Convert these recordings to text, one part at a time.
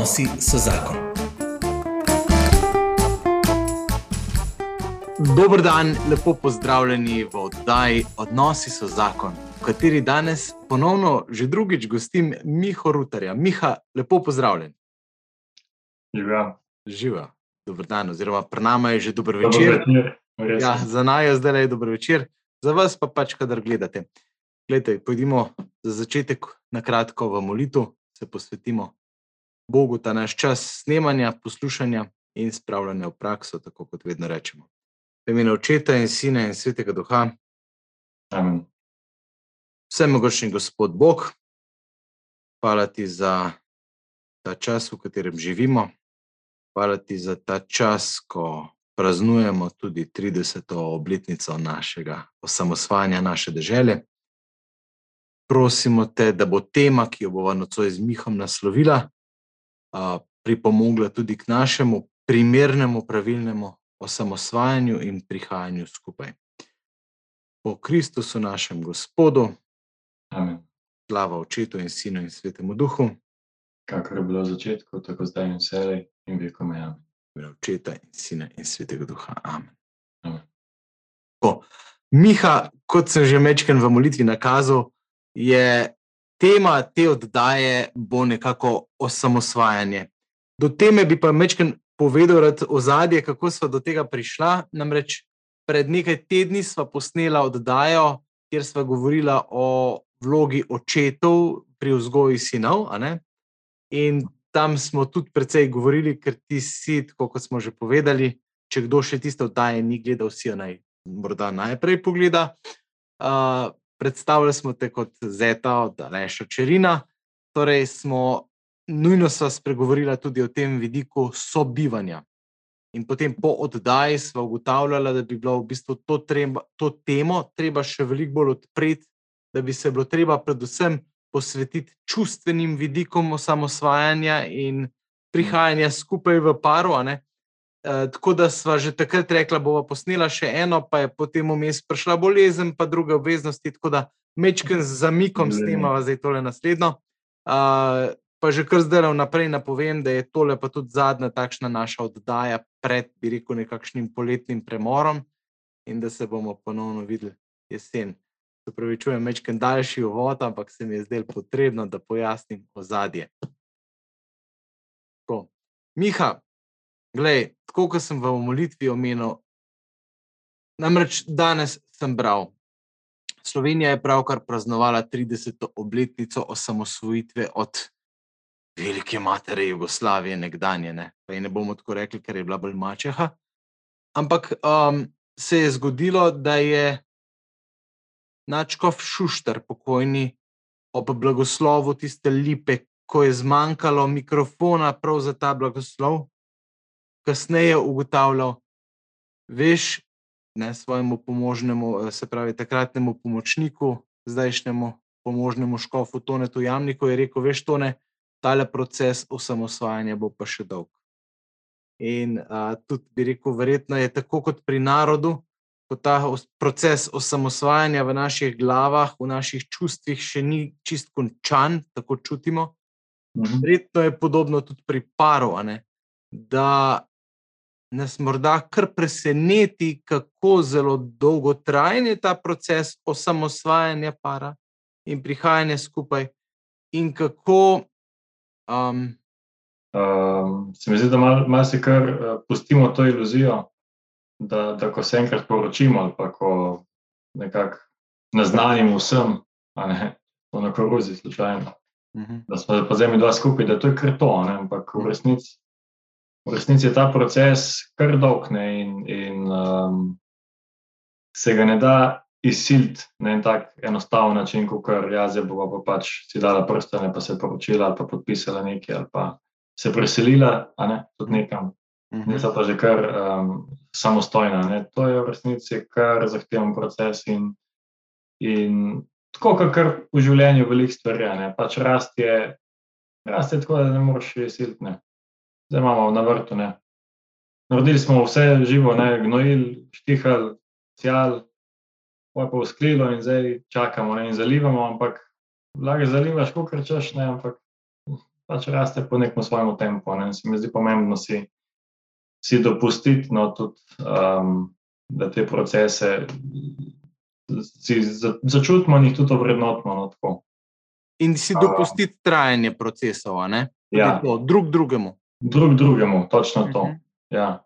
Odnosi so zakon. Dobro dan, lepo pozdravljeni v oddaji Odnosi so zakon, v kateri danes ponovno že drugič gostim Miho Rutarja. Miha, lepo pozdravljen. Živa. Živa, dobro dan, oziroma pri nama je že dober večer. večer. Ja, za naj je zdaj le dober večer, za vas pa pač, kadar gledate. Glejte, pojdimo za začetek na kratko v molitev, se posvetimo Bogu ta naš čas snemanja, poslušanja in spravljanja v prakso, tako kot vedno rečemo. V imenu Očeta in Sina in Svetega Duha, Amen. vsemogočni Gospod Bog, hvala ti za ta čas, v katerem živimo, hvala ti za ta čas, ko praznujemo tudi 30. obletnico našega osamosvajanja naše države. Prosimo te, da bo tema, ki jo bomo nocoj z Mihom naslovila, pripomogla tudi k našemu primernemu, pravilnemu osamosvajanju in prihajanju skupaj. Po Kristusu, našem Gospodu, Amen. slava Očetu in Sinu in Svetemu Duhu, Kakor je bilo v začetku, tako zdaj in vselej in vekom je. Amen. v imenu Očeta in Sina in Svetega Duha. Amen. Amen. Miha, kot sem že večkrat v molitvi nakazal, je tema te oddaje bo nekako osamosvajanje. Do teme bi pa večkrat povedal rad ozadje, kako smo do tega prišla. Namreč pred nekaj tedni smo posnela oddajo, kjer smo govorila o vlogi očetov pri vzgoji sinov. In tam smo tudi precej govorili, ker ti si, tako kot smo že povedali, če kdo še tiste oddaje ni gledal, si jo naj morda najprej pogleda. Uh, predstavljali smo te kot Zeta od Aleša Čerina, torej smo nujno sva spregovorila tudi o tem vidiku sobivanja. In potem po oddaji smo ugotavljali, da bi bilo v bistvu to, treba, to temo treba še veliko bolj odpreti, da bi se bilo treba predvsem posvetiti čustvenim vidikom osamosvajanja in prihajanja skupaj v paru. ne. E, tako da sva že takrat rekla, bova posnela še eno, pa je potem vmes prišla bolezen, pa druge obveznosti, tako da mečken z zamikom snemava zdaj tole naslednjo. Uh, pa že kar zdaj vnaprej napovem, da je tole pa tudi zadnja takšna naša oddaja pred, bi rekel, nekakšnim poletnim premorom in da se bomo ponovno videli jesen. Se pravi, čujem mečken daljši uvod, ampak se mi je zdelo potrebno, da pojasnim ozadje. Tako. Miha, glej, tako kot sem v molitvi omenil, namreč danes sem bral. Slovenija je pravkar praznovala 30. obletnico osamosvojitve od velike matere Jugoslavije, nekdanje. Ne, pa ji ne bomo tako rekli, ker je bila bolj mačeha. Ampak um, se je zgodilo, da je Načkov Šušter, pokojni, ob blagoslovu tiste lipe, ko je zmanjkalo mikrofona prav za ta blagoslov, kasneje ugotavljal, veš, ne svojemu pomožnemu, se pravi takratnemu pomočniku, zdajšnjemu pomožnemu škofu Tonetu Jamniku, je rekel, veš, Tone, tale proces osamosvajanja bo pa še dolg. In a, tudi bi rekel, verjetno je tako kot pri narodu, ko ta os- proces osamosvajanja v naših glavah, v naših čustvih še ni čist končan, tako čutimo. Mhm. Verjetno je podobno tudi pri paru, ne, da nas morda kar preseneti, kako zelo dolgotrajen je ta proces osamosvajanja para in prihajanja skupaj, in kako um, Um, se mi zdi, da malo mal se kar uh, pustimo to iluzijo, da, da ko se enkrat poročimo ali pa ko nekako naznanimo vsem, ne, to na koruzi slučajno, da smo pa zdaj mi dva skupaj, da to je kar to, ne, ampak v resnici, v resnici je ta proces kar dolg ne, in, in um, se ga ne da izsiliti na en tak enostaven način, kot kar jaz bova pa pač si dala prstane, pa se poročila ali pa podpisala nekaj ali pa se preselila, a ne, tudi nekam. Mhm. So pa že kar um, samostojna. Ne? To je v resnici kar zahteven proces in, in tako, kot kar v življenju veliko stvari. Ne? Pač rast je, rast je tako, da ne moreš je siliti. ne. Zdaj imamo na vrtu. Ne? Naredili smo vse živo, ne? gnojili, štihali, sjali, poj pa usklilo in zdaj čakamo ne? in zalivamo, ampak lahko zalivaš, kot rečeš, ne, ampak pač raste po nekem svojem tempu. Ne. Se mi zdi pomembno si, si dopustiti, no, tudi, um, da te procese si začutimo in jih tudi ovrednotimo. No, in si dopustiti trajanje procesov, ne? Ja. To, drug drugemu. Drug drugemu, točno to. Uh mhm. -huh. ja.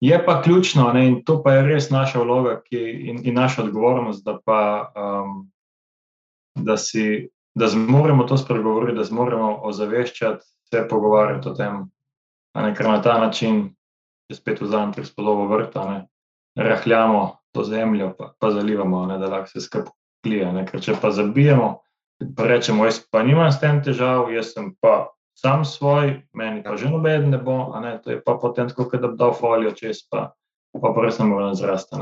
Je pa ključno, ne, in to pa je res naša vloga ki, in, in naša odgovornost, da, pa, um, da, si, da zmoremo to spregovoriti, da zmoremo ozaveščati, se pogovarjati o tem. Ne, ker na ta način, če spet vzamem prispodobo vrta, ne, rahljamo to zemljo, pa, pa zalivamo, ne, da lahko se skrb klije. Ker če pa zabijemo, pa rečemo, jaz pa nimam s tem težav, jaz sem pa sam svoj, meni pa že noben ne bo, ne, to je pa potem tako, da bi dal folijo čez, pa pa, pa res ne more zrasti.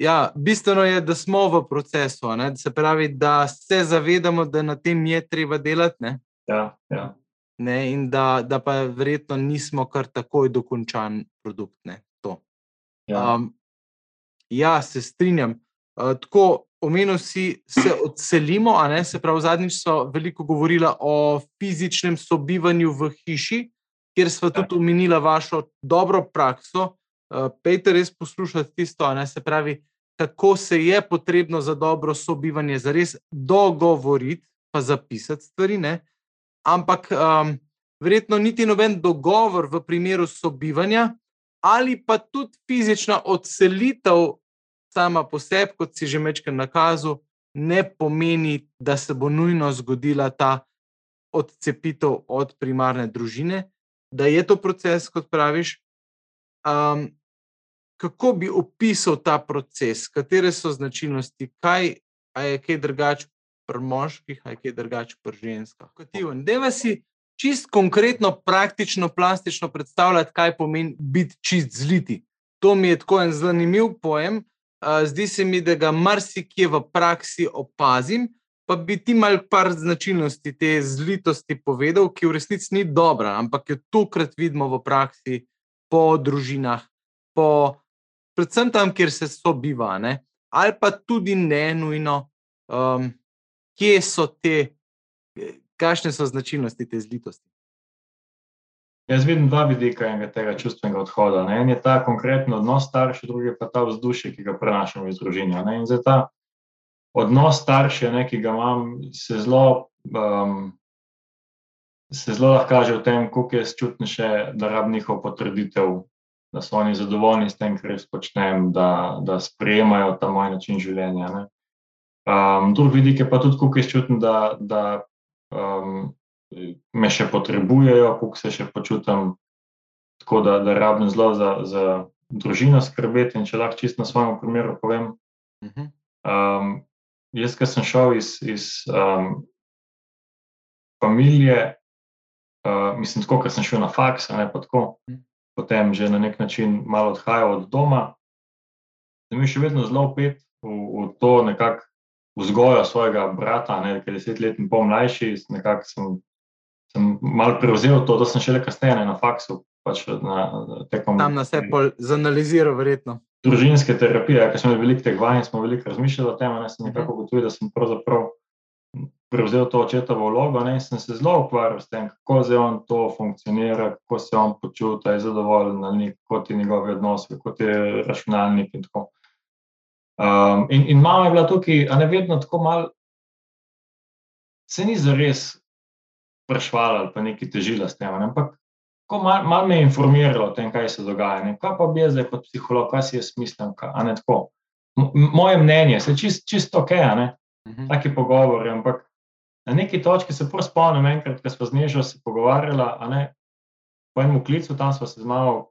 Ja, bistveno je, da smo v procesu, ne, se pravi, da se zavedamo, da na tem je treba delati. Ja, ja. Ne, in da, da pa verjetno nismo kar takoj dokončan produkt. Ne, ja. Um, ja, se strinjam. Uh, tako, omenil si, se odselimo. Se pravi, zadnjič so veliko govorili o fizičnem sobivanju v hiši, kjer smo tudi omenili vašo dobro prakso. Uh, Peter, res poslušati tisto, se pravi, kako se je potrebno za dobro sobivanje, za res dogovoriti, pa zapisati stvari. Ne? Ampak um, verjetno niti noben dogovor v primeru sobivanja. Ali pa tudi fizična odselitev sama po sebi, kot si že večkrat nakazal, ne pomeni, da se bo nujno zgodila ta odcepitev od primarne družine, da je to proces, kot praviš. Um, kako bi opisal ta proces, katere so značilnosti, kaj je kaj drugače pri moških, kaj je drugače pri ženskah? Deva si čist konkretno, praktično, plastično predstavljati, kaj pomeni biti čist zliti. To mi je tako en zanimiv pojem, zdi se mi, da ga marsikje v praksi opazim. Pa bi ti mal par značilnosti te zlitosti povedal, ki v resnici ni dobra, ampak jo tokrat vidimo v praksi, po družinah, po, predvsem tam, kjer se sobiva, ne? ali pa tudi ne nujno, um, kje so te, kakšne so značilnosti te zlitosti. Jaz vidim dva vidika tega čustvenega odhoda. Ne. En je ta konkreten odnos staršev, drugi pa ta vzdušje, ki ga prenašamo iz družine. Ne. In zdaj ta odnos staršev, ki ga imam, se zelo, um, se zelo lahko kaže v tem, koliko jaz čutim še, da rab njihov potrditev, da so oni zadovoljni s tem, kar jaz počnem, da, da sprejemajo ta moj način življenja. Um, drugi vidik je pa tudi, koliko jaz čutim, da. da um, me še potrebujejo, kako se še počutim, tako da, da rabim zelo za, za družino skrbeti. In če lahko čisto na svojem primeru povem. Um, jaz, ki sem šel iz, iz um, familije, uh, mislim, tako, ker sem šel na faks, ne pa tako, mhm. potem že na nek način malo odhajal od doma. Mi je še vedno zelo upet v, v to nekakšno vzgojo svojega brata, ne, ki je deset let in pol mlajši, nekako sem sem malo prevzel to, da sem šele kasneje na faksu. Pač na, tekom, Tam nas je bolj zanaliziral, verjetno. Družinske terapije, ki smo veliko teh vaj in smo veliko razmišljali o tem, ne sem nekako mhm. ugotovil, da sem pravzaprav prevzel to očetovo vlogo ne, in sem se zelo ukvarjal s tem, kako se on to funkcionira, kako se on počuta, je zadovoljen ali ti njegovi odnosi, kako ti je računalnik in tako. Um, in, in mama je bila tukaj, a ne vedno tako mal, se ni zares sprašvala ali pa nekaj težila s tem. Ampak malo mal me je informiralo o tem, kaj se dogaja. Ne? Kaj pa bi jaz zdaj kot psiholog, kaj si jaz mislim? Kaj, Moje mnenje, se čist, čisto ok, uh -huh. taki pogovori. Ampak na neki točki se prvo spomnim, enkrat, ko smo z nežo se pogovarjali, po enem klicu, tam smo se z malo.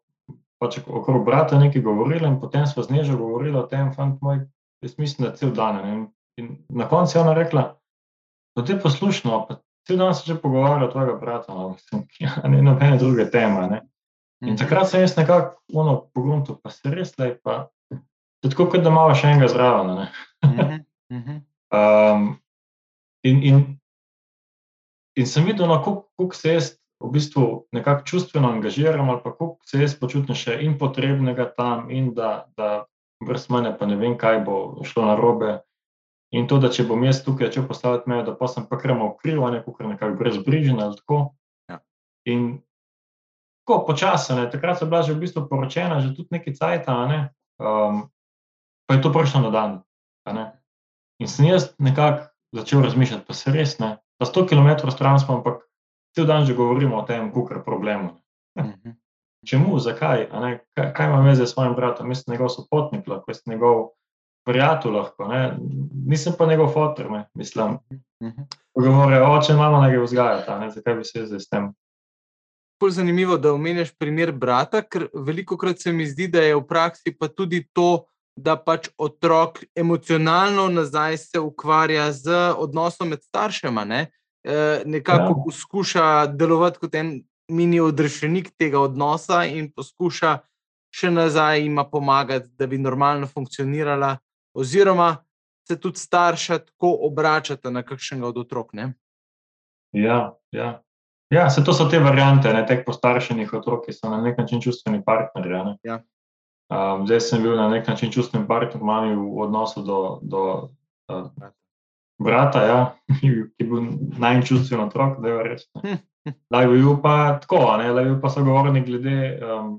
Pač okrog brata nekaj govorili, in potem smo z nežo govorili o tem, fant moj, jaz mislim, da cel dan. In, in na koncu je ona rekla, da te poslušno, pa Se že pogovarjal o tvojega brata, no, ja, ne nobene druge teme. Ne. In mhm. takrat sem jaz nekako pogledal, pa se res le, pa tako, kot da imamo še enega zraven. Mhm, mhm. um, in, in, in sem videl, no, kako se jaz v bistvu nekako čustveno angažiram, ali pa kako se jaz počutim še in potrebnega tam, in da, da brez mene pa ne vem, kaj bo šlo na robe. In to, da če bom jaz tukaj začel postavljati mejo, da pa sem pa krmo kriv, ne pa nekako brezbrižen ali tako. Ja. In tako počasno, takrat so bila že v bistvu poročena, že tudi neki cajta, ne? um, pa je to prišlo na dan. In sem jaz nekako začel razmišljati, pa se res ne. Pa 100 km stran smo, ampak cel dan že govorimo o tem, kukar problemu. Mhm. Čemu, zakaj, kaj, kaj ima veze s svojim bratom, jaz sem njegov sopotnik, lahko jaz sem njegov prijatelj, lahko, ne, nisem pa njegov fotor, ne, mislim. Mhm. Govore, oče, mama naj ga vzgajata, ne, zakaj bi se zdaj s tem. Bolj zanimivo, da omenjaš primer brata, ker veliko krat se mi zdi, da je v praksi pa tudi to, da pač otrok emocionalno nazaj se ukvarja z odnosom med staršema. Ne? E, nekako Ja. poskuša delovati kot en mini odrešenik tega odnosa in poskuša še nazaj jima pomagati, da bi normalno funkcionirala, oziroma se tudi starša tako obračata na kakšnega od otrok. Ne? Ja, ja. Ja, se to so te variante, ne, teh postaršenih otrok, ki so na nek način čustveni partnerji. Ja. Um, zdaj sem bil na nek način čustveni partner mami v odnosu do, do uh, brata, ja, ki je bil najčustven otrok, da je res. Da je bil pa tako, da je bil pa sogovornik glede um,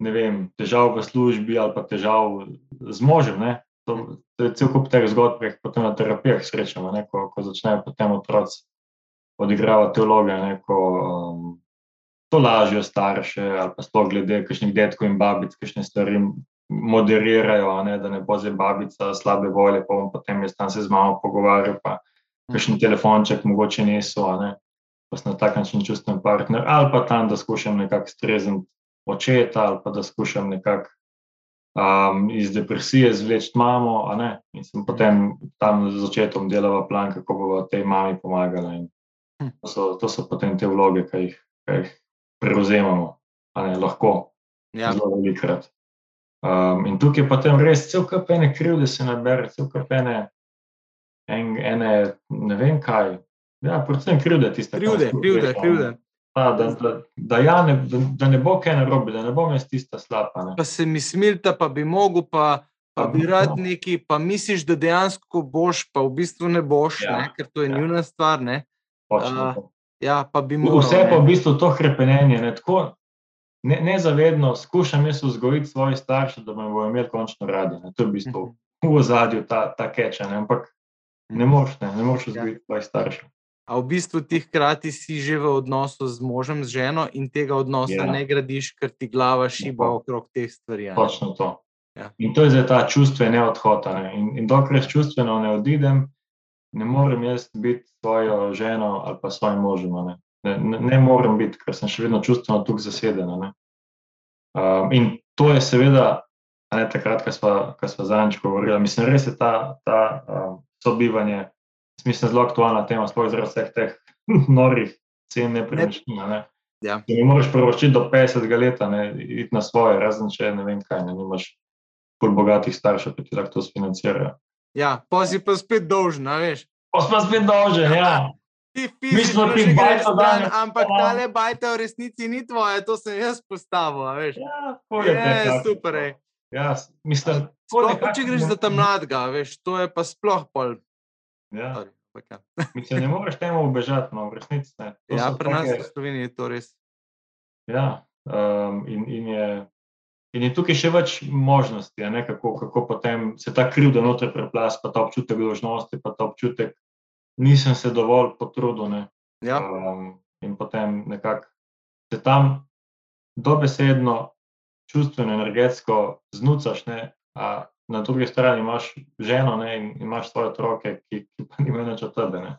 vem, težav v službi ali pa težav z možem. Ne. To, to je cel kup teh zgodb, ki jih potem na terapijah srečamo, ne, ko, ko začnejo potem otroci odigravati vloge, ne, ko um, to lažijo starše ali pa sploh glede kakšnih detkov in babic, kakšne stvari moderirajo, a ne, da ne bo zdaj babica slabe volje, pa bom potem jaz tam se z mamo pogovarjal, pa kakšen telefonček mogoče niso, ne, pa sem na tak način čustven partner, ali pa tam, da skušam nekako strezniti očeta, ali pa da skušam nekako um, iz depresije zvleči mamo, in sem potem tam z očetom delala plan, kako bo tej mami pomagala. In Hm. to, so, to so potem te vloge, ki jih, ki jih prevzemamo, a ne, lahko, Ja, zelo velikrat. Um, in tukaj potem res cel kup ene krivde se nabere, cel kup ene, en, ene, ne vem kaj. Ja, predvsem krivde tiste. krivde, krivde, krivde. Ta, da, da, da, ja ne, da, da ne bo kaj narobe, da ne bom jaz tista slaba. Ne. pa se mi smilta, pa bi mogel, pa, pa Pa bi rad no. neki, pa misliš, da dejansko boš, pa v bistvu ne boš, Ja, ne, ker to je ja. njuna stvar. Ne. A, to. Ja, pa bi moral. Vse pa v bistvu to hrepenenje. Ne, tako, ne, nezavedno skušam jaz vzgojiti svoje starše, da me bodo imeli končno radi. Ne. To je v bistvu Mhm. v ozadju ta, ta keča, ne. ampak ne moreš, ne, ne moreš Ja. vzgojiti svojih staršev. A v bistvu ti hkrati si že v odnosu z možem, z ženo in tega odnosa Ja. ne gradiš, ker ti glava šiba Tako. okrog teh stvari. ne. Točno to. Ja. In to je zdaj ta čustveni odhod. In, in dokler čustveno ne odidem, ne morem jaz biti s svojo ženo ali pa s svojim možem. Ne? Ne, ne, ne morem biti, ker sem še vedno čustveno tukaj zaseden. Um, in to je seveda, ne takrat, ko smo zadnjič govorili, mislim, res je ta, ta um, sobivanje, mislim, zelo aktualna tema, sploh zaradi vseh teh norih cen nepremičnin. a Ne? Ja. Ti ne moreš prvoščiti do 50 let, ne, iti na svoje, razen če ne vem kaj, ne nimaš pol bogatih staršev, ki ti lahko to sfinancirajo. Ja, pa si pa spet dolžen, veš. Pa smo spet dolžen, ja. Ti Mi smo fizično ti stran, danes, ampak ja. ta le bajta v resnici ni tvoja, to sem jaz postavil, veš. Ja, je. Je, super, ej. Ja, mislim, Sploh, pa nekako če greš ne- za ta mladega, veš, to je pa sploh pol. Ja, ampak ja. mislim, ne moreš temu ubežati, no, v resnici ne. To Ja, pri nas v Sloveniji je to res. Ja, um, in, in, je, in je tukaj še več možnosti, ne, kako, kako potem se ta krivda noter preplas, pa ta občutek dolžnosti, pa ta občutek, nisem se dovolj potrudil. Ne, Ja, um, in potem nekako se tam dobesedno, čustveno, energetsko znucaš, ne, a na drugi strani imaš ženo ne, in imaš svoje otroke, ki, ki pa nimajo nič od tebe. Ne.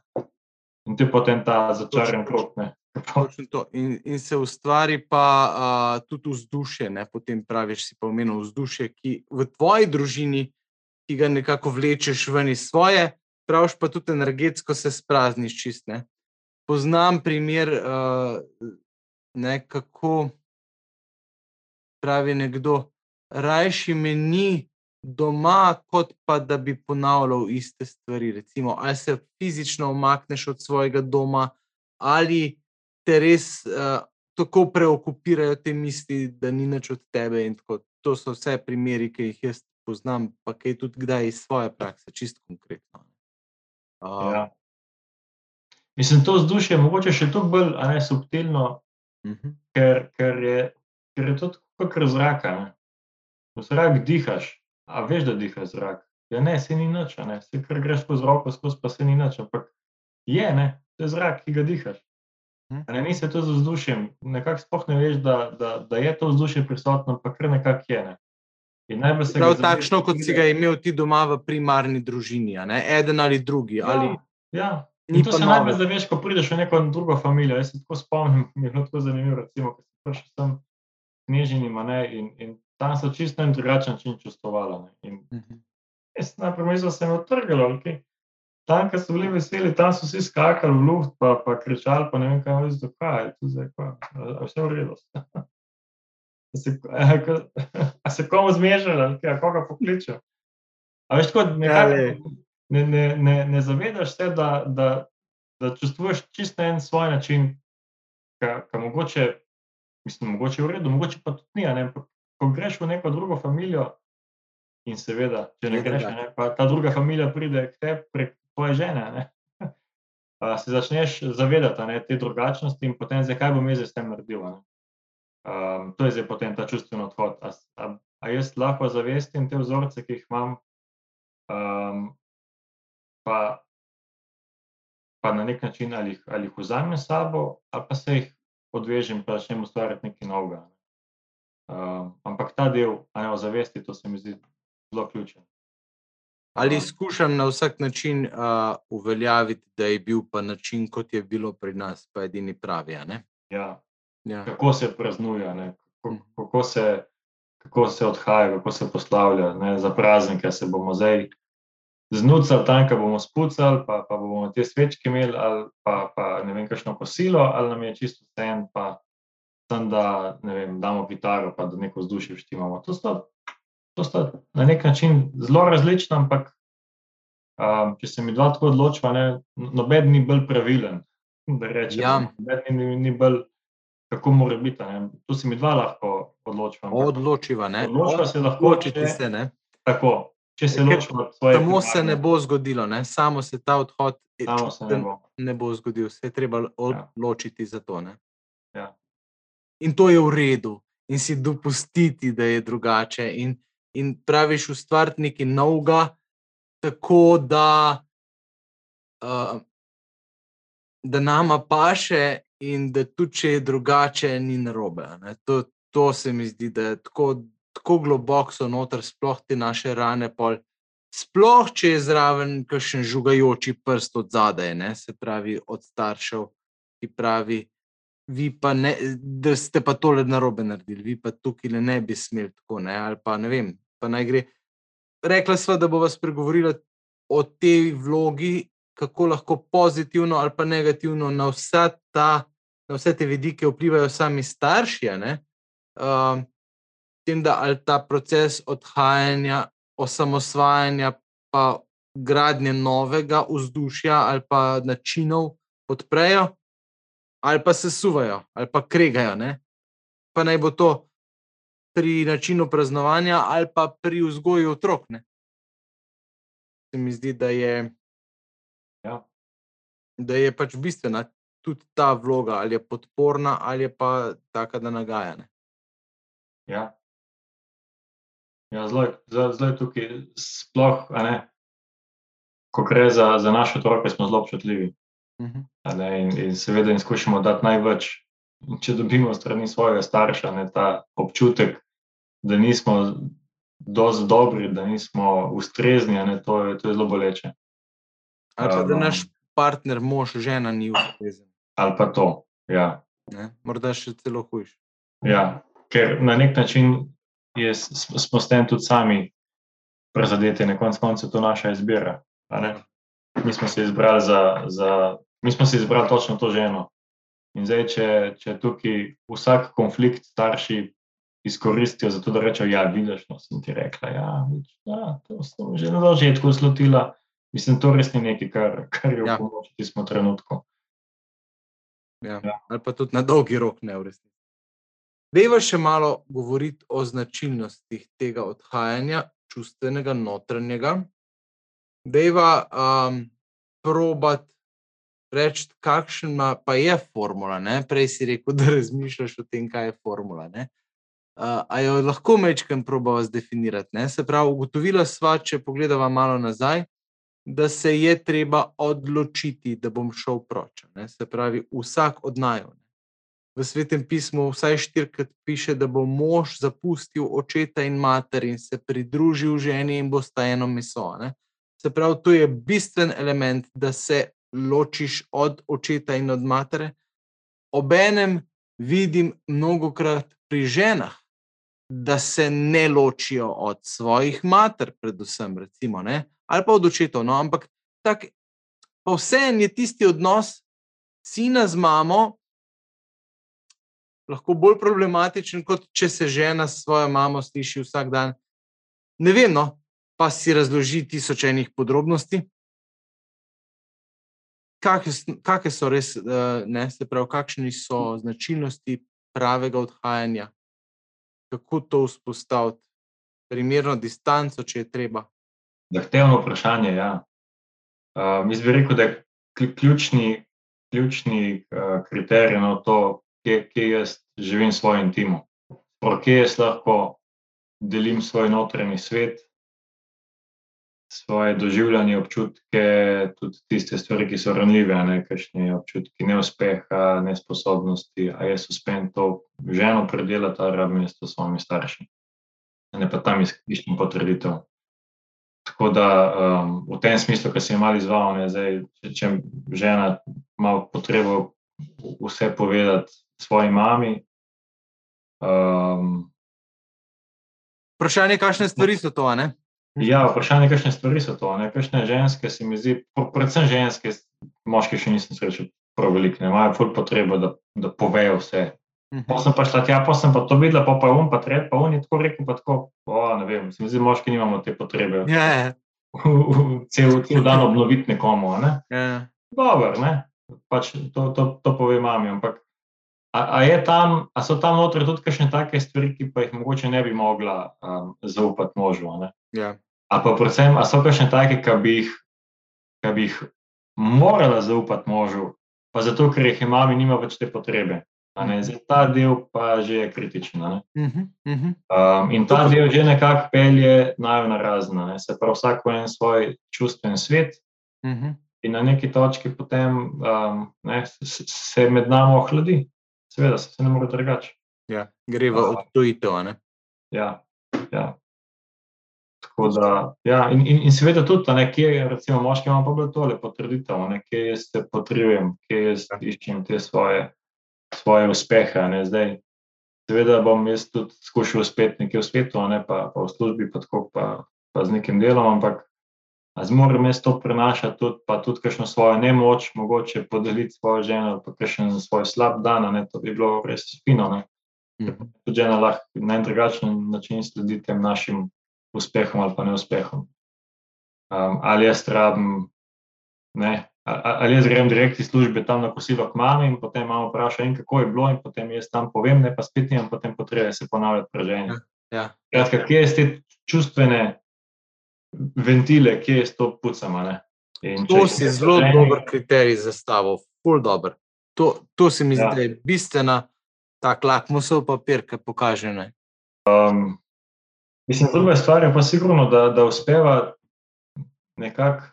In je potem ta začaran krog. ne. točno to. In, in se ustvari pa uh, tudi vzdušje, ne? potem praviš, si pa omenil vzdušje, ki v tvoji družini, ki ga nekako vlečeš ven iz svoje, praviš pa tudi energetsko se sprazniš čist. Ne? Poznam primer, uh, ne, kako pravi nekdo, rajši me ni doma, kot pa da bi ponavljal iste stvari. Recimo, ali se fizično omakneš od svojega doma, ali te res uh, tako preokupirajo te misli, da ni nič od tebe. To so vse primeri, ki jih jaz poznam pa kaj tudi kdaj iz svoje prakse, čisto konkretno. Uh, Ja. Mislim, to vzdušje je mogoče še toliko bolj ne, subtilno, uh -huh. ker, ker, je, ker je to tako kot zraka. Ne. V zrak dihaš, a veš, da dihaš zrak. Ja, ne, se ni nič, ne, se kar greš skozi roko, skozi pa se ni nič, ampak je, ne, to je zrak, ki ga dihaš. Mhm. A Ne, ni se to z vzdušjem, nekako sploh ne veš, da, da, da je to vzdušje prisotno, pa kar nekako je. Ne. Prav zaveš, takšno, kot si ga imel ti doma v primarni družini, ne? eden ali drugi. Ali, Ja, ja. ni In to se najbolj zaveš, ko prideš v neko drugo družino. Jaz se tako spomnim, mi je bilo tako zanimivo, recimo, ko sem prišel sem knježinima ne, in, in tam so čisto na en drugačen način čustvovala. Ne. In Mhm. jaz najprej mislil, da se je odtrgalo, ali kaj. Tam, ko so bili veseli, tam so vsi skakali v luft, pa, pa kričali, pa ne vem, kaj kaj, je tu zdaj, kaj, a vse v redu. A se, a, a se komu kaj, a koga pokličejo. A veš, tako Ja, nekako lej. ne, ne, ne, ne zavedaš se, da, da, da čustvuješ čisto na en svoj način, ki mogoče, mislim, mogoče je v redu, mogoče pa tudi ni. Ampak Ko greš v neko drugo družino, in seveda, če ne greš, a drugače. ne, pa ta druga družina pride k tebi prek tvoje žene, ne, a, se začneš zavedati ne, te drugačnosti in potem, zakaj bom jaz s tem naredil. ne. Um, to je zdaj potem ta čustveni odhod. A, a, a jaz lahko zavestim te vzorce, ki jih imam, um, pa, pa na nek način ali ali jih vzamem s sabo, ali pa se jih odvežem in začnem ustvarjati nekaj novega. ne. Um, ampak ta del, a ne ozavesti, to se mi zdi zelo ključen. ali Um, skušam na vsak način uh, uveljaviti, da je bil pa način, kot je bilo pri nas, pa edini pravi. ja, Ja. kako se praznuje, ne, kako, Mhm. kako, se, kako se odhaja, kako se poslavlja. Ne, za praznike se bomo zdaj znucali tam, ko bomo spucali, pa, pa bomo te svečke imeli, ali pa, pa ne vem, kakšno kosilo, ali nam je čisto vse pa tam, da vem, damo kitaro, pa da neko vzdušje vštimamo. To sta, to sta na nek način zelo različna, ampak um, če se mi dva tako odločiva, ne, noben ni bolj pravilen. Da rečem, Ja. noben ni, ni bolj, kako mora biti. Ne. Tu se mi dva lahko odločiva. Odločiva, ne? Odločiva se lahko, Odločiti če- se, ne? Tako, če se Ker ločiva od svoje Samo se primarne- ne bo zgodilo, ne? samo se ta odhod eh, Samo se ne bo. ne bo zgodil, se je treba Ja. odločiti za to. Ne? Ja. In to je v redu, in si dopustiti, da je drugače, in, in praviš ustvariti nekaj novega, tako da, uh, da nama paše, in da tudi če je drugače, ni narobe. To, to se mi zdi, da je tako, tako globoko so noter, sploh te naše rane. Pol, sploh če je zraven kakšen žugajoči prst od zadaj, ne, se pravi od staršev, ki pravi, vi pa ne, da ste pa tole narobe naredili, vi pa tukaj ne bi smeli tako, ne, ali pa ne vem, pa naj gre. Rekla sva, da bova spregovorila o tej vlogi, kako lahko pozitivno ali pa negativno na, vsa ta, na vse te vidike vplivajo sami starši. Um, tem, da ali ta proces odhajanja, osamosvajanja, pa gradnje novega vzdušja ali pa načinov podprejo, ali pa se suvajo, ali pa kregajo. Ne? Pa naj bo to pri načinu praznovanja ali pa pri vzgoji otrok. Ne? Se mi zdi, da je, Ja. da je pač bistvena tudi ta vloga, ali je podporna, ali je pa taka, da nagaja. Ne? Ja. Ja, zelo, je- tukaj, sploh, ne, ko gre za, za naše otroke, smo zelo občutljivi. Mhm. a Ne, in, in seveda jim skušamo dati največ, če dobimo strani svojega starša ne, ta občutek, da nismo dovolj dobri, da nismo ustrezni, a ne, to, je, to je zelo boleče. Ali pa da Um, naš partner, mož, žena ni ustrezen. Ali pa to. Ja. ne. Morda še celo hujš. Ja, ker na nek način je, smo s tem tudi sami prizadeti, na koncu koncev to naša izbira. a ne. Mi smo se izbrali za, za, mi smo se izbrali točno to ženo. In zdaj, če, če tukaj vsak konflikt starši izkoristijo, zato da rečejo, ja, vidiš, no, sem ti rekla, ja, vidiš, ja to sem že na začetku slotila. Mislim, to res ni nekaj, kar, kar je v Ja. pomoč v tistem trenutku. Ja. Ja. Ali pa tudi na dolgi rok ne v resnici. Dejva še malo govoriti o značilnostih tega odhajanja, čustvenega, notranjega, deva um, probat reči, kakšna pa je formula. Ne? Prej si rekel, da razmišljaš o tem, kaj je formula. Ne? Uh, a jo lahko mečkam probava zdefinirati. Ne? Se pravi, ugotovila sva, če pogledava malo nazaj, da se je treba odločiti, da bom šel proč. Ne? Se pravi, vsak od najo. V svetem pismu vsaj štirikrat piše, da bo mož zapustil očeta in mater in se pridružil ženi in bo sta eno meso. Ne? Se pravi, to je bistven element, da se ločiš od očeta in od matere. Obenem vidim mnogokrat pri ženah, da se ne ločijo od svojih mater, predvsem, recimo, ali pa od očetov. No, ampak tak, pa vseeno je tisti odnos sina z mamo lahko bolj problematičen, kot če se žena s svojo mamo sliši vsak dan. Ne vem, no, pa si razloži tisoč enih podrobnosti kakšne so res, eh, ne, se pravi, kakšni so značilnosti pravega odhajanja, kako to vzpostaviti, primerno distanco, če je treba. Zahtevno vprašanje. Ja. Uh, Mislim, bi rekel, da je ključni, ključni uh, kriterij na to, kje, kje jaz živim svoj intimo. Kje jaz lahko delim svoj notranji svet, svoje doživljanje, občutke, tudi tiste stvari, ki so ranljive, ne kakšne občutke neuspeha, nesposobnosti. A jaz uspem to ženo predelati, ali rabim jaz to s svojimi starši. Ne pa tam iščem potrditev. Tako da um, v tem smislu, ki se je malo izval, ne, zdaj, če, če žena ima potrebo vse povedati svoji mami. Um, Vprašanje je, kakšne stvari so to, ne? Ja, vprašanje je, kakšne stvari so to. Kakšne ženske se mi zdi, predvsem ženske, moški še nisem srečal prav veliko, ne imajo ful potrebo, da, da povejo vse. Mhm. Pa sem pa šla tja, pa sem pa to videla, pa pa um, pa tret, pa on je tako rekel, pa tako, o, ne vem, se mi zdi, moški nimamo te potrebe. Ja, ja. Cel, cel dan obnoviti nekomu, ne? Ja. Dober, ne? Pač to, to, to pove mami, ampak A, a, tam, a so tam notri tudi kakšne take stvari, ki pa jih mogoče ne bi mogla um, zaupati možu? Ja. A pa predvsem, a so kakšne take, ki bi, bi jih morala zaupati možu, pa zato, ker jih ima, nima več te potrebe. Zdaj, ta del pa že je kritičen. Uh -huh, uh -huh. um, in ta del že nekako pelje najo na razne, se pravi, vsak en svoj čustven svet. Uh mhm. -huh. In na neki točki potem um, ne, se med nami ohladi, seveda se ne more drugače. Ja, gre v odtujitev. Ja, ja. Tako da, ja, in, in, in seveda tudi, ne, kje recimo moški imamo pa bolj tole potrditev, ne, kje jaz se potrebujem, kje jaz ja. iščem te svoje, svoje uspehe. Ne, zdaj, seveda bom jaz tudi skušal uspeti nekje v svetu, ne, pa, pa v službi, pa, tako, pa, pa z nekim delom, ampak zmorem jaz to prenašati, tudi, pa tudi kakšno svojo nemoč, mogoče podeliti svojo ženo, pa kakšen svoj slab dan, ne, to bi bilo res fino. Ne. Mhm. Tudi žena lahko na en drugačen način sledi tem našim uspehom ali pa neuspehom. Um, ali jaz rabim, ne, ali jaz grem direkt iz službe tam na kosilo k mami in potem imamo vprašanje, kako je bilo, in potem jaz tam povem, ne pa spet nimam, potem potrebe se ponavljati preženje. Ja. Kratka, kje je te čustvene ventile, kje je to pucama. To si zelo treni... dober kriterij za stavo, full dobro. To, to se mi ja. zdi, da je bistvena ta lakmusov papir, ki pokaže. Ne? Um, mislim, druga stvar je pa sigurno, da, da uspeva nekako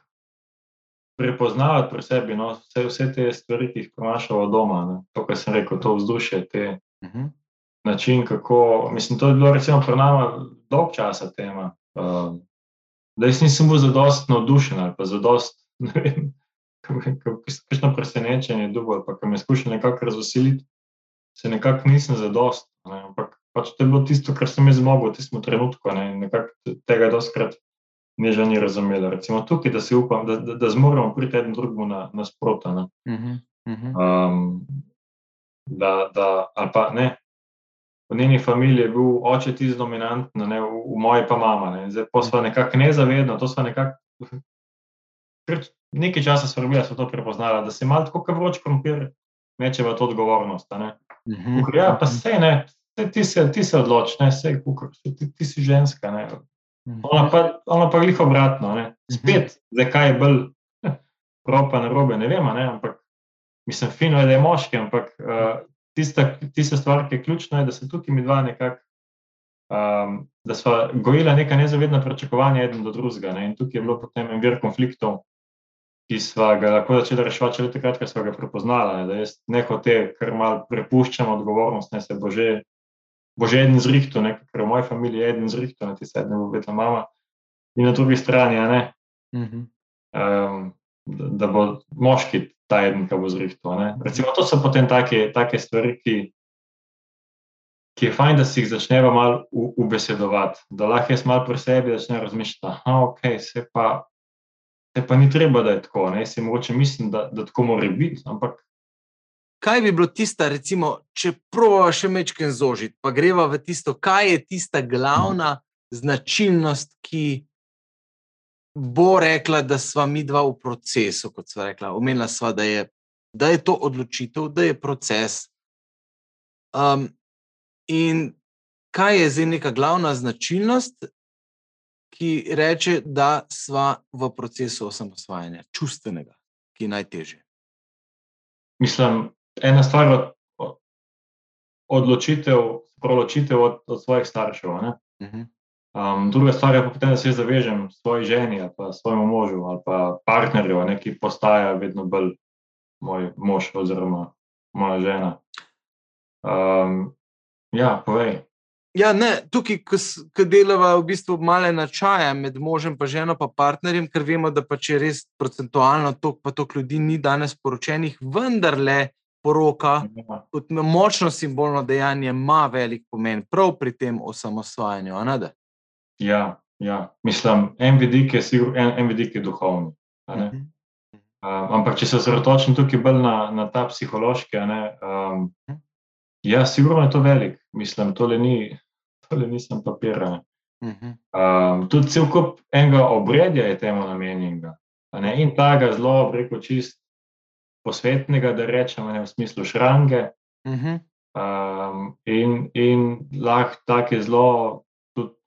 prepoznavati pri sebi no, vse, vse te stvari, ki jih prenašamo doma. Ne? To, kar sem rekel, to vzdušje, te uh mhm. -huh. način, kako. Mislim, to je bilo recimo pri nama dolg časa tema. Um, da jaz nisem bil zadost navdušen ali pa zadost, ne vem, kakšno presenečenje, dugo, ali pa kam je skušal nekako razveseliti, se nekako nisem zadost. Ne, ampak pač to je bilo tisto, kar sem jaz zmogel v tistem trenutku, ne, nekako tega doskrat ne že ni razumela. Recimo tukaj, da si upam, da, da, da zmoremo priti eden drugemu na, na sprota. Uh -huh, uh -huh. um, da, da, ali pa ne, v njeni familiji je bil oče tisti dominanten, ne, v, v moji pa mama. Zdaj pa smo nekako nezavedno, to smo nekako. Nekaj časa smo bili, da smo to prepoznali, da se malo tako kot vroč krompir, neče v to odgovornost. Ne. Mhm. Ja, pa se ne, ti se, ti se odloči, ne, se, kukor, ti, ti si ženska. Ne. Ona pa, ona pa glih obratno. Ne. Spet, zakaj je bolj propa na robe, ne vem, ne, ampak mislim, fino je, da je moški, ampak uh, tista, tista stvar, ki je ključna, je, da se tukaj mi dva nekako. Um, da smo gojili neka nezavedna pričakovanja eden do drugega. Ne? In tukaj je bilo potem en vir konfliktov, ki smo ga lahko začeli reševati, le takrat, ko smo ga prepoznali. Ne? Da jaz neko te, kar malo prepuščam odgovornost, ne se bo že, bo že eden zrihtel, ker v moji familiji je eden zrihtel, na ti sedem bo vedno mama. In na drugi strani, ne, um, da, da bo moški ta eden, ki bo zrihtel. Recimo, to so potem take, take stvari, ki ki je fajn, da si jih začneva malo ubesedovati, da lahko jaz malo pri sebi začnem razmišljati, da okay, se, se pa ni treba, da je tako. Ne? Se mogoče mislim, da, da tako mora biti. Ampak... Kaj bi bilo tista, recimo, če provoja še mečken zožiti, pa greva v tisto, kaj je tista glavna značilnost, ki bo rekla, da sva mi dva v procesu, kot sva rekla. Omenila sva, da je, da je to odločitev, da je proces. Um, In kaj je zdaj neka glavna značilnost, ki reče, da smo v procesu osamosvajanja, čustvenega, ki je najtežje? Mislim, ena stvar je od, odločitev, proločitev od, od svojih staršev. Uh -huh. um, druga stvar je pa, da se zavežem svoji ženi, pa svojemu možu ali pa partnerju, ne, ki postaja vedno bolj moj mož oziroma moja žena. Um, Ja, povej. Ja, ne, tukaj, ko delava v bistvu male načaje med možem in ženo, pa partnerjem, ker vemo, da pa če res procentualno toliko, pa toliko ljudi ni danes poročenih, vendarle poroka, ja. kot močno simbolno dejanje, ima velik pomen prav pri tem osamosvajanju. Ja, ja, mislim, en vidik je, sigur, en, en vidik je duhovni. Uh -huh. um, ampak, če se osredotočim tukaj bolj na, na ta psihološki, um, uh -huh. Ja, sigurno je to velik, mislim, tole ni, tole nisem papirane. Uh -huh. um, tudi cel kup enega obredja je temu namenjenega. In tega zelo, preko čist posvetnega, da rečemo, ne v smislu šrange. Uh -huh. um, in in lahko take zelo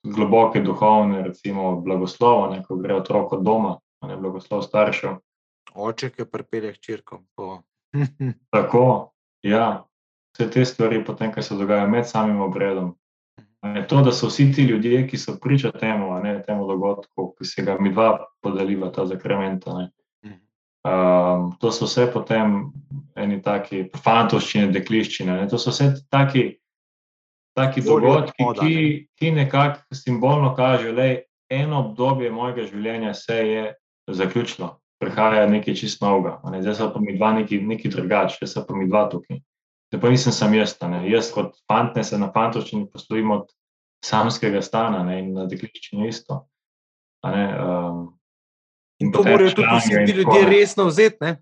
globoke duhovne, recimo blagoslovo, ne, ko gre otrok od doma, ne blagoslov staršev. Oče, ki pripelje črkom. Tako, ja vse te stvari, potem, kaj se dogaja med samim obredom. Je to, da so vsi ti ljudje, ki so priča temu, ne, temu dogodku, ki se ga mi dva podeliva, ta zakrementa. Um, to so vse potem eni taki fantoščine, dekliščine. Ne. To so vse taki, taki dogodki, ki, ki nekako simbolno kažejo, da eno obdobje mojega življenja se je zaključilo, prihaja nekaj čist novega. Ne. Zdaj so pa mi dva neki, neki drugačni, zdaj so pa mi dva tukaj da pa nisem sam jaz. Ne. Jaz kot fant ne se na fantoščini poslovim od samskega stana ne, in na dekliščini isto. Um, in to morajo tudi vsi ti ljudje resno vzeti.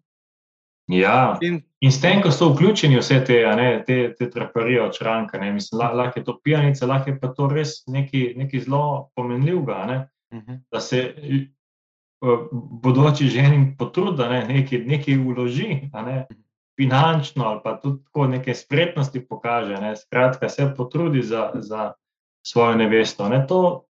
Ja, in s tem, ko so vključeni vse te, ne, te, te traparije od šranka, ne, mislim, lahko je to pijanica, lahko je pa to res nekaj zelo pomenljivega, ne, uh mhm. -huh. da se uh, bodoči ženi potrudi, da ne, nekaj, nekaj uloži. Ne, finančno ali pa tudi tako neke spretnosti pokaže, ne, skratka, se potrudi za, za svojo nevesto. Ne, to,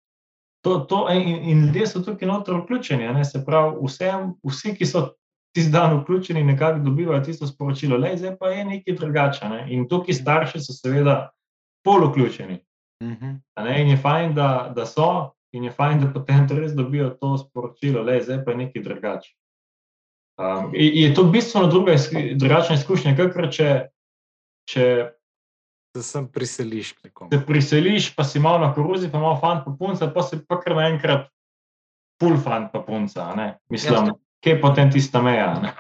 to, to, in, in ljudje so tukaj noter vključeni, ne, se pravi, vsem, vsi, ki so tisti dan vključeni, nekako dobivajo tisto sporočilo, le zdaj pa je nekaj drugače. Ne, in tukaj starši so seveda pol vključeni. Mhm. Ne, in je fajn, da, da so. In je fajn, da potem res dobijo to sporočilo, da je pa nekaj drugače. Um, je to bistveno druga, drugačna izkušnja, kot če, če se priseliš k nekomu. Se priseliš, pa si malo na koruzi, pa malo fant, pa punca, pa si pa kar naenkrat pul fant, pa punca. Ne? Mislim, ja, kje je potem tista meja. Ne?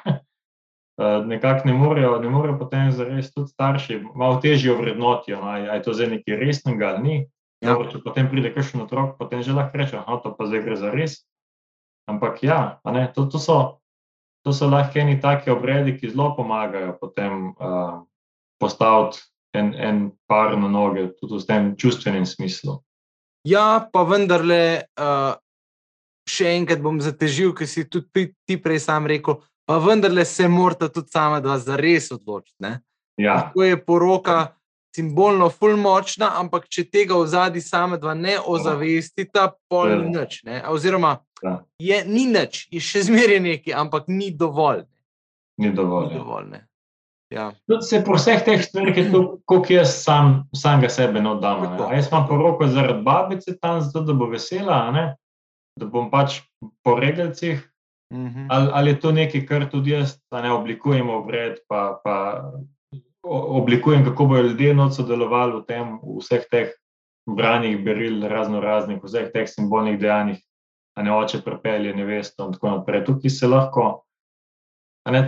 Uh, Nekako ne morejo, ne morejo potem zares tudi starši, malo težje vrednotijo, no, ali je to zdaj nekaj resnega ali ni. Ja. Dobro, če potem pride kakšen otrok, potem že lahko reče, da to pa zdaj gre za res. Ampak ja, to, to so to so lahko eni taki obredi, ki zelo pomagajo potem uh, postaviti en, en par na noge, tudi v tem čustvenem smislu. Ja, pa vendarle, uh, še enkrat bom zatežil, ker si tudi ti prej sam rekel, pa vendarle se morata tudi sama dva za res odločiti. Ja. To je poroka, simbolno ful močna, ampak če tega v zadnji same dva ne ozavestita, pol ni Ja. nič. Ne? Oziroma, Ja. je, ni nič, je še zmeraj nekaj, ampak ni dovolj. Ni Ni dovolj. ja. dovolj ne. Ja. Tudi se po vseh teh stvareh, je to, koliko jaz sam, samega sebe oddam. Jaz imam poroko zaradi babice tam, zato da bo vesela, da bom pač po regalcih, Mhm. ali, ali je to nekaj, kar tudi jaz a ne, oblikujem obred, pa, pa oblikujem, kako bodo ljudje noč sodelovali v tem, v vseh teh branjih beril, razno raznih, vseh teh simbolnih dejanjih, a ne oče prepelje, nevesto in tako naprej. Tukaj se lahko,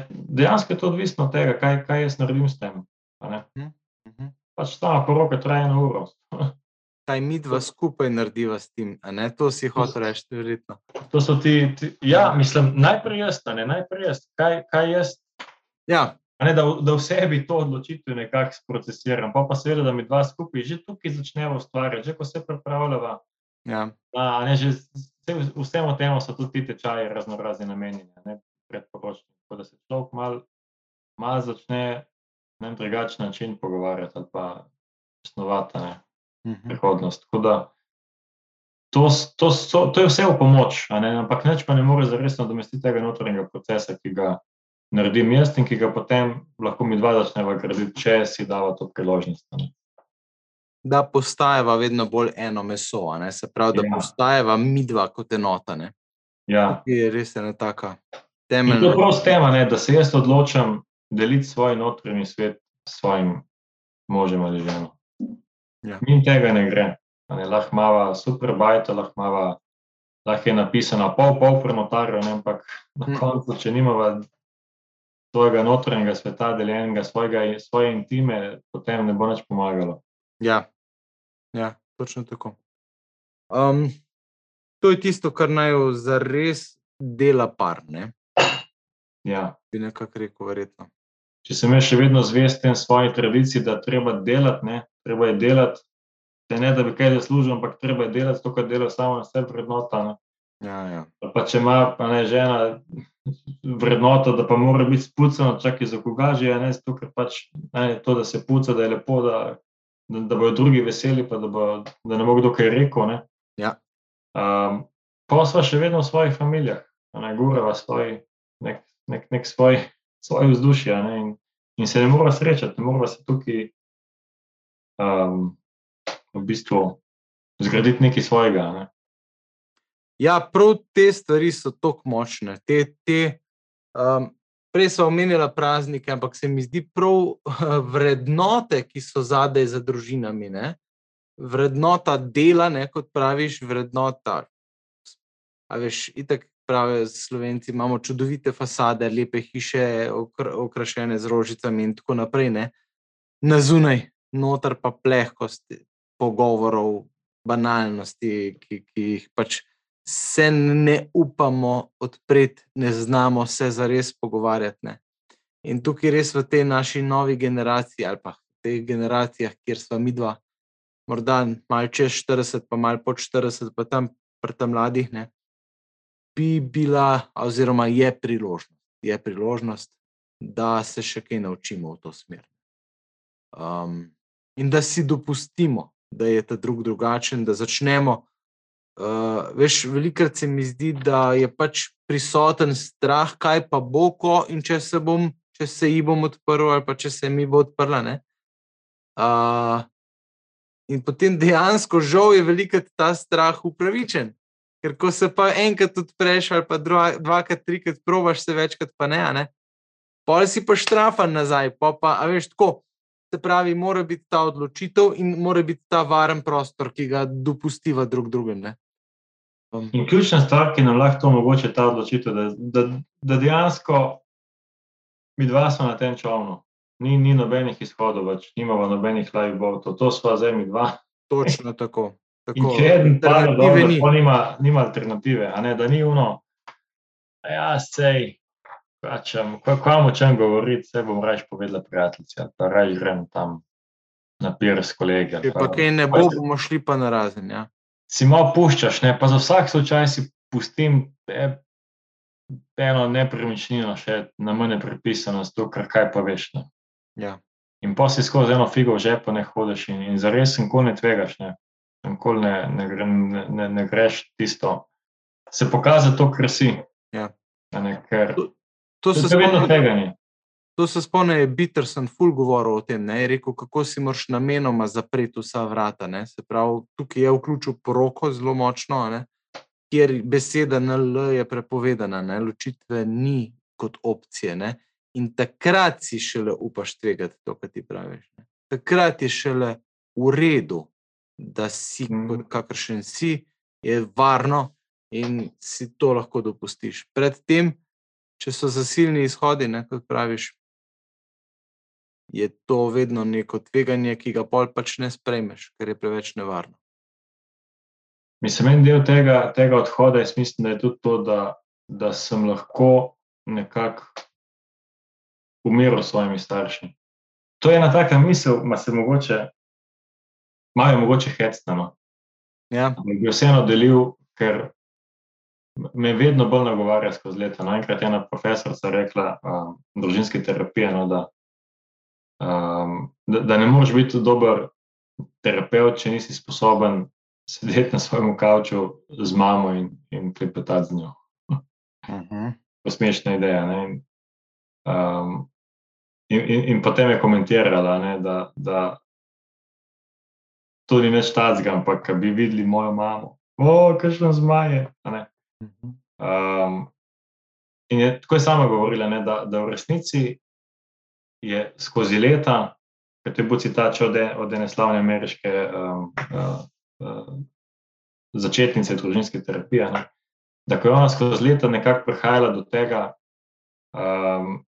dejansko je to odvisno od tega, kaj, kaj jaz naredim s tem. ne. Mhm. Pač sama poroka traja eno uro. Kaj mi dva skupaj narediva s tem, to si hotel reči, verjetno. To so ti, ti ja, mislim, najprej jaz, ne, najprej jaz, kaj, kaj jaz Ja, Ne, da, da v sebi to odločitev nekako sprocesiram, pa pa seveda, da mi dva skupaj že tukaj začnemo ustvarjati, že ko se pripravljava. ja. A, ne, že vse, vsemu temu so tudi ti tečaji razno razni namenjeni, predporočni. Tako da se človek mal, mal začne na en drugačen način pogovarjati ali pa snovati ne, Mhm. prihodnost. Tako da to, to, so, to je vse v pomoč, ne, ampak nič pa ne more zares nadomestiti tega notranjega procesa, ki ga naredim jaz in ki ga potem lahko mi dva začneva graditi, če si dava to priložnost. ne. Da postajava vedno bolj eno meso, ne? se pravi, da Ja. postajava mi dva kot enota. Ne? Ja. Ki je res ena taka In to je prav s tem, a ne, da se jaz odločam deliti svoj notranji svet s svojim možem ali ženo. Ja. Min tega ne gre. Ne, lahko imamo super bajto, lahko, imava, lahko je napisano pol, pol prenotarjev, ne, ampak na Mm. koncu, če nimamo svojega notranjega sveta, deljenega, svojega, svoje intime, potem ne bo nič pomagalo. Ja, ja točno tako. Um, to je tisto, kar naj zares dela par, ne? Ja. bi nekako rekel, verjetno. Če sem jaz še vedno zvest tem svoji tradiciji, da treba delati, ne, treba je delati, te ne da bi kaj zaslužil, ampak treba je delati to, kar dela samo na sebi vrednota. Ne. Ja, ja. Pa če ima pa ne žena vrednoto, da pa mora biti spucano, čakaj za koga že, a ne zato, ker pač ne, to, da se puca, da je lepo, da, da, da bodo drugi veseli, pa da, bo, da ne bo kdo kaj rekel. Ne. Ja. Um, pa smo še vedno v svojih familijah, ne gurava svoj, nek, nek, nek svoj, svoj vzdušje ne, in, in se ne moramo srečati, ne moramo se tukaj um, v bistvu zgraditi nekaj svojega. Ne. Ja, prav te stvari so tako močne. Te, te, um, prej smo omenjali praznike, ampak se mi zdi prav vrednote, ki so zadaj za družinami. Ne? Vrednota dela, ne, kot praviš, vrednota. A veš, itak pravijo Slovenci, imamo čudovite fasade, lepe hiše, okr okrašene z rožicami in tako naprej. Ne? Na zunaj, noter pa plehkost pogovorov, banalnosti, ki, ki jih pač se ne upamo odpreti, ne znamo se zares pogovarjati. Ne. In tukaj res v tej naši novi generaciji, ali pa v teh generacijah, kjer smo mi dva, morda malo čez 40, pa malo pod 40, pa tam pri tem mladih, ne, bi bila, oziroma je priložnost, je priložnost, da se še kaj naučimo v to smer. Um, in da si dopustimo, da je ta drug drugačen, da začnemo. Uh, veš, velikrat se mi zdi, da je pač prisoten strah, kaj pa bo, ko in če se, bom, če se ji bom odprl, ali pa če se mi bo odprla. Ne? Uh, in potem dejansko, žal, je velikrat ta strah upravičen. Ker ko se pa enkrat odpreš, ali pa dva, dvakrat, trikrat probaš, se večkrat pa ne, a ne. Pol si pa štrafan nazaj, pa pa, a veš, tako. Se pravi, mora biti ta odločitev in mora biti ta varen prostor, ki ga dopustiva drug drugim. Ne? Um, In ključna stvar, ki nam lahko to omogoča, je ta odločitev, da, da, da dejansko mi dva smo na tem čovnu. Ni, ni nobenih izhodov, več nimamo nobenih live botov, to smo zdaj mi dva. točno tako. Tako. če pade Alternative dol, ni. nima, nima alternative, ne, da ni uno, ja, sej, kačem, kam o čem govoriti, se bom raje povedala prijateljici, pa raje grem tam na pir s kolegi. Če pa kaj ne bo, bomo šli pa na razen. Ja. si malo puščaš, ne? pa za vsak slučaj si pustim e, eno nepremičnino še na mene pripisano, zato ker kaj pa veš. Ne? Ja. In pa si skozi eno figo v žepu ne hodiš in, in zares nikoli ne tvegaš, ne, nikoli ne, ne, ne, ne, ne greš tisto. Se pokaže to, kar si. Ja. Ne, ker To, to se to je vedno spomnim, tveganje. to se spomnim, je Peterson ful govoril o tem. Ne? Je rekel, kako si moraš namenoma zapreti vsa vrata. Ne? Se pravi, tukaj je vključil poroko zelo močno, ne? kjer beseda NL je prepovedana, ne? ločitve ni kot opcije. Ne? In takrat si šele upaš tvegati to, kar ti praviš. Ne? Takrat je šele v redu, da si Mhm. kot kakršen si, je varno in si to lahko dopustiš. Predtem, če so zasilni izhodi, ne, kot praviš, je to vedno neko tveganje, ki ga pol pač ne sprejmeš, ker je preveč nevarno. Mislim, en del tega, tega odhoda, jaz mislim, da je tudi to, da, da sem lahko nekako umiral s svojimi starši. To je ena taka misel, ma se mogoče, malo je mogoče hecno. Ja, Ampak bi vseeno delil, ker me vedno bolj nagovarja skozi leta. No, enkrat je ena profesorica rekla, um, družinske terapije, no, da, um, da, da ne moreš biti dober terapeut, če nisi sposoben sedeti na svojem kavču z mamo in, in klepetati z njo. uh -huh. To je smešna ideja. Ne? In, um, in, in, in potem je komentirala, ne, da, da to ni več tacga, ampak ko bi videli mojo mamo, o, kakšno zmaje. a ne. Um, in je tako je sama govorila, ne, da, da v resnici je skozi leta, kot je bil citat še od, e- od ene slavne ameriške um, uh, uh, začetnice družinske terapije, ne, da ko je ona skozi leta nekako prihajala do tega, um,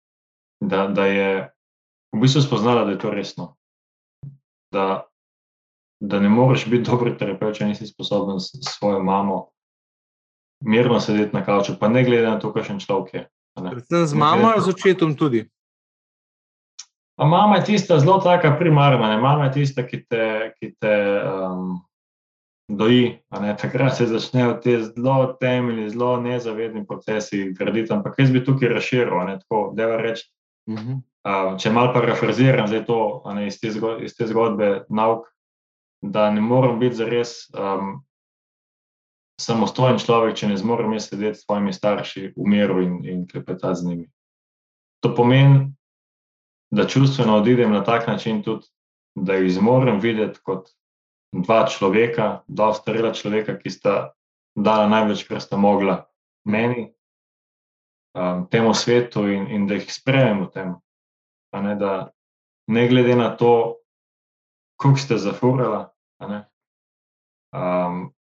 da, da je v bistvu spoznala, da je to resno. Da, da ne moreš biti dober terapeut, če nisi sposoben s svojo mamo mirno sedeti na kavču, pa ne glede na to, kakšen človek je. Predvsem z mamo ali z očetom tudi. A mama je tista zelo taka primarna, ne? mama je tista, ki te, ki te um, doji. Takrat se začnejo te zelo temeljni, zelo nezavedni procesi graditi. Ampak jaz bi tukaj razširil, ne tako, da je reči. Uh -huh. Um, če malo parafraziram to ne, iz, te zgo, iz te zgodbe, nauk, da ne morem biti zares um, samostojen človek, če ne zmorem jaz sedeti s svojimi starši v miru in, in klepetati z njimi. To pomeni, da čustveno odidem na tak način, tudi, da jih zmorem videti kot dva človeka, dva starela človeka, ki sta dala največ, kar sta mogla meni, um, temu svetu in, in da jih sprejemem v tem. Ne, da, ne glede na to, kako ste zafurali, um,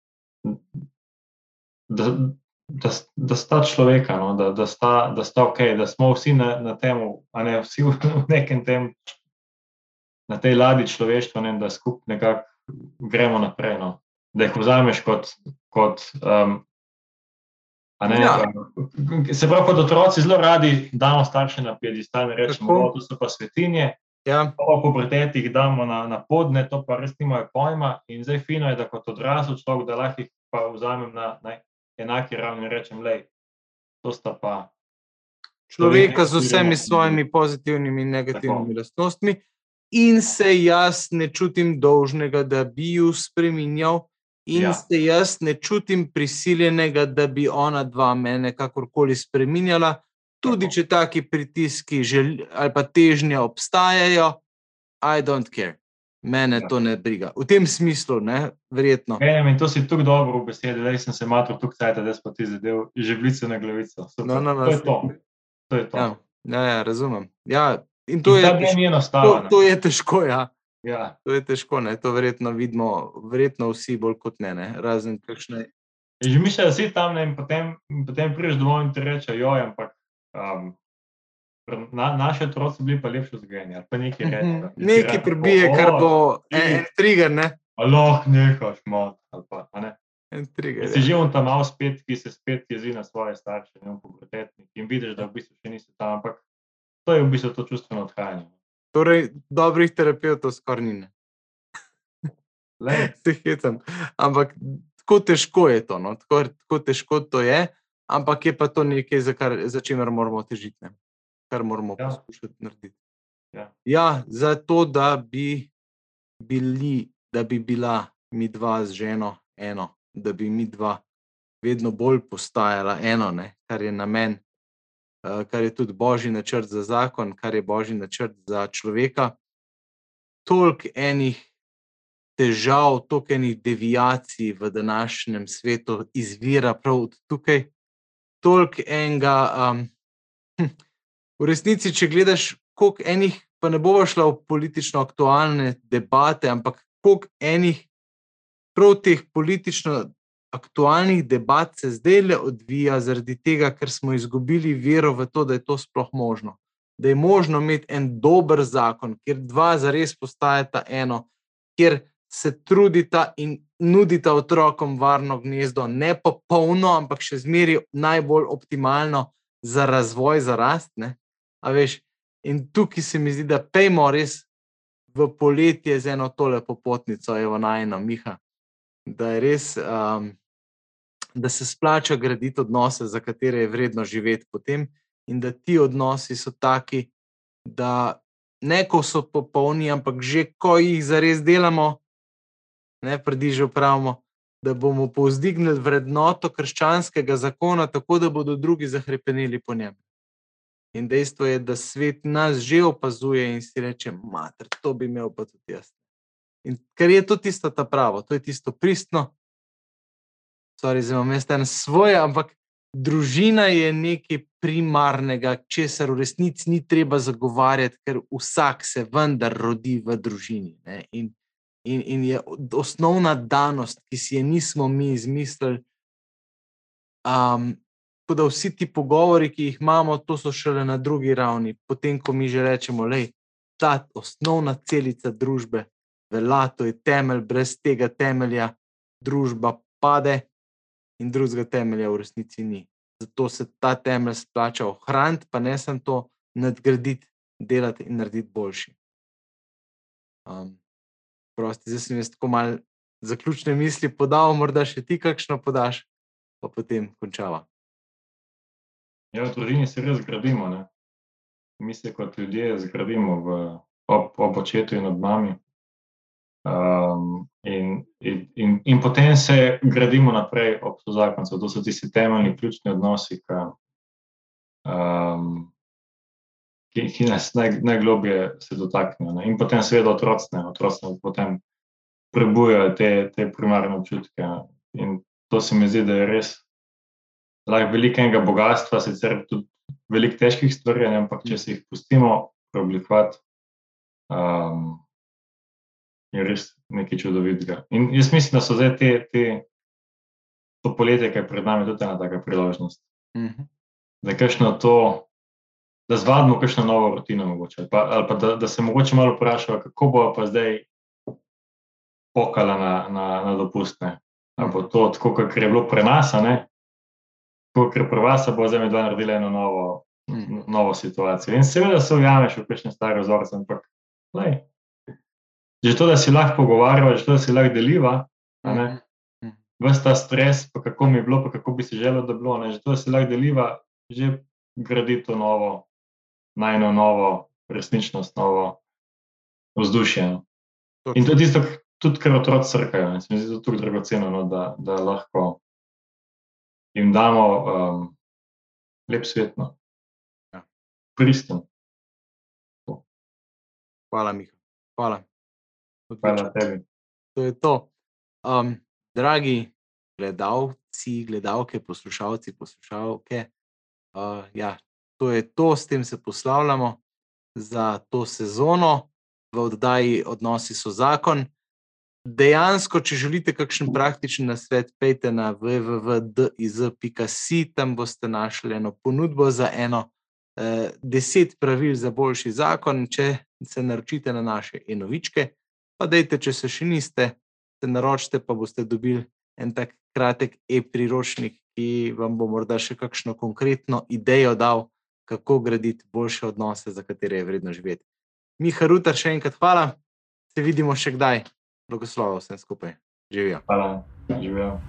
da, da, da sta človeka, no, da, da, sta, da sta ok, da smo vsi na, na tem, a ne vsi v, nekem tem, na tej ladji človeštva, ne, da skupaj nekako gremo naprej. No. Da jih vzameš kot. kot um, Ne, Ja. Se pravi, kot otroci zelo radi damo starše na piedestal in rečemo, da so pa svetinje, Ja, pa po puberteti jih damo na, na podne, to pa res nimajo pojma. In zdaj fino je, da kot odrasel človek, da lahko jih pa vzamem na, na enaki ravni in rečem, le, to sta pa. človeka z vsemi svojimi pozitivnimi in negativnimi Tako. lastnostmi, in se jaz ne čutim dolžnega, da bi ju spremenjal, in. Ja. se jaz ne čutim prisiljenega, da bi ona dva mene kakorkoli spremenjala, tudi če taki pritiski žel, ali pa težnje obstajajo, I don't care. Mene ja. To ne briga. V tem smislu, ne, verjetno. Enem, in to si tako dobro v besedi, da sem se matro tukaj cajt, da smo ti zadev žeblice na glavico. Super. No, no, no, to je to. To je to. Ja, ja, ja, razumem. Ja, in to In je, težko, ni to, to je težko. Ja. Ja. To je težko, ne? to verjetno vidimo, verjetno vsi bolj kot ne, ne? razen kakšne. Že misliš, da si tam ne, in potem, potem prideš domov in ti reče, joj, ampak na, naši otroci bili pa lepše vzgojeni. ali Pa nekaj. Mhm. Nekaj prebije, kar bo en, en trigger, ne? Allah, nehaš, mat. ali Pa, a ne. En trigger. Si Ja. živel tam malo spet, ki se spet jezi na svoje starše, ne pubertetnik in vidiš, da v bistvu še nisi tam, ampak to je v bistvu to čustveno odhajanje. Torej, dobrih terapeutov skoraj ni. Se hecam. Ampak tako težko je to, no? tako, tako težko to je, ampak je pa to nekaj, za, kar, za čimer moramo težiti, ne? Kar moramo ja. Poskušati narediti. Ja. Ja, zato, da bi bili, da bi bila mi dva z ženo eno, da bi mi dva vedno bolj postajala eno, ne? kar je namen, uh, kar je tudi božji načrt za zakon, kar je božji načrt za človeka. Toliko enih težav, toliko enih devijacij v današnjem svetu izvira prav od tukaj, toliko enega. Um, hm, v resnici, če gledaš, koliko enih, pa ne bomo šla v politično aktualne debate, ampak koliko enih, prav teh politično aktualnih debat se zdaj le odvija, zaradi tega, ker smo izgubili vero v to, da je to sploh možno. Da je možno imeti en dober zakon, kjer dva zares postajata eno, kjer se trudita in nudita otrokom varno gnezdo, ne popolno, ampak še zmeraj najbolj optimalno za razvoj, za rast. Veš, in tukaj se mi zdi, da pejmo res v poletje z eno tole popotnico, evo najno, Miha, da je res. Um, da se splača graditi odnose, za katere je vredno živeti potem, in da ti odnosi so taki, da ne ko so popolni, ampak že ko jih zares delamo, ne prediže upravimo, da bomo povzdignili vrednoto krščanskega zakona, tako da bodo drugi zahrepenili po njem. In dejstvo je, da svet nas že opazuje in si reče: Mater, to bi imel pa tudi jaz. In ker je to tisto ta pravo, to je tisto pristno, sorry, zdaj imam jaz en svoj, ampak družina je nekaj primarnega, česar v resnici ni treba zagovarjati, ker vsak se vendar rodi v družini. In, in, in je osnovna danost, ki si je nismo mi izmislili. Um, Tako da vsi ti pogovori, ki jih imamo, to so šele na drugi ravni, potem, ko mi že rečemo, da je ta osnovna celica družbe, velja, to je temelj, brez tega temelja družba pade, in drugega temelja v resnici ni. Zato se ta temelj splača ohraniti, pa ne samo to nadgraditi, delati in narediti boljši. Um, prosti, zdaj sem jaz tako malo zaključne misli podal, morda še ti kakšno podaš, pa potem končava. Ja, v družini se res zgradimo. Ne? Mi se kot ljudje zgradimo v, ob, ob očetu in ob mami. Um, in, in, in potem se gradimo naprej ob to zakoncu. To so tisti temeljni, ključni odnosi, ki, um, ki, ki nas naj, najglobje se dotaknejo. Ne? In potem, seveda, otroci, otroci potem prebujajo te, te primarne občutke. In to se mi zdi, da je res lahko velikega bogatstva, sicer tudi veliko težkih stvari, ampak če se jih pustimo preoblikovati. Um, je res nekaj čudovitega. In jaz mislim, da so zdaj te, te to poletje, ki je pred nami, tudi ena taka priložnost. Mm -hmm. Da je kakšno to, da zvadimo kakšno novo rutino, mogoče, pa, ali pa da, da se mogoče malo vprašamo, kako bo pa zdaj pokala na, na, na dopustne. Ali bo to tako, kot je bilo pre nas, kot je pre vas, bo zdaj med dva naredila eno novo. Mm. Novo situacijo. In seveda se ujameš v kakšne stare vzorce, ampak lej, že to, da si lahko pogovarjava, že to, da si lahko deliva, mhm. vse ta stres, pa kako mi je bilo, pa kako bi si želel, da bi bilo, ne? že to, da si lahko deliva, že gradi to novo, najno novo resničnost, novo vzdušje. No. In to je tisto, tudi kar otroci srkajo. Se mi zdi to tudi dragoceno, no, da, da lahko jim damo um, lep svet. No. Ja. Pristen. Hvala, Miha. Hvala. Hvala tebi. To je to. Um, dragi gledalci, gledalke, poslušalci, poslušalke, uh, ja, to je to, s tem se poslavljamo za to sezono v oddaji Odnosi so zakon. Dejansko, če želite kakšen praktičen nasvet, pejte na www.diz.si, tam boste našli eno ponudbo za eno eh, deset pravil za boljši zakon, če se naročite na naše enovičke pa dejte, če se še niste, se naročite, pa boste dobili en tak kratek e-priročnik, ki vam bo morda še kakšno konkretno idejo dal, kako graditi boljše odnose, za katere je vredno živeti. Miha Rutar, še enkrat hvala, se vidimo še kdaj. Blagoslovo vsem skupaj. Živijo. Hvala, živijo.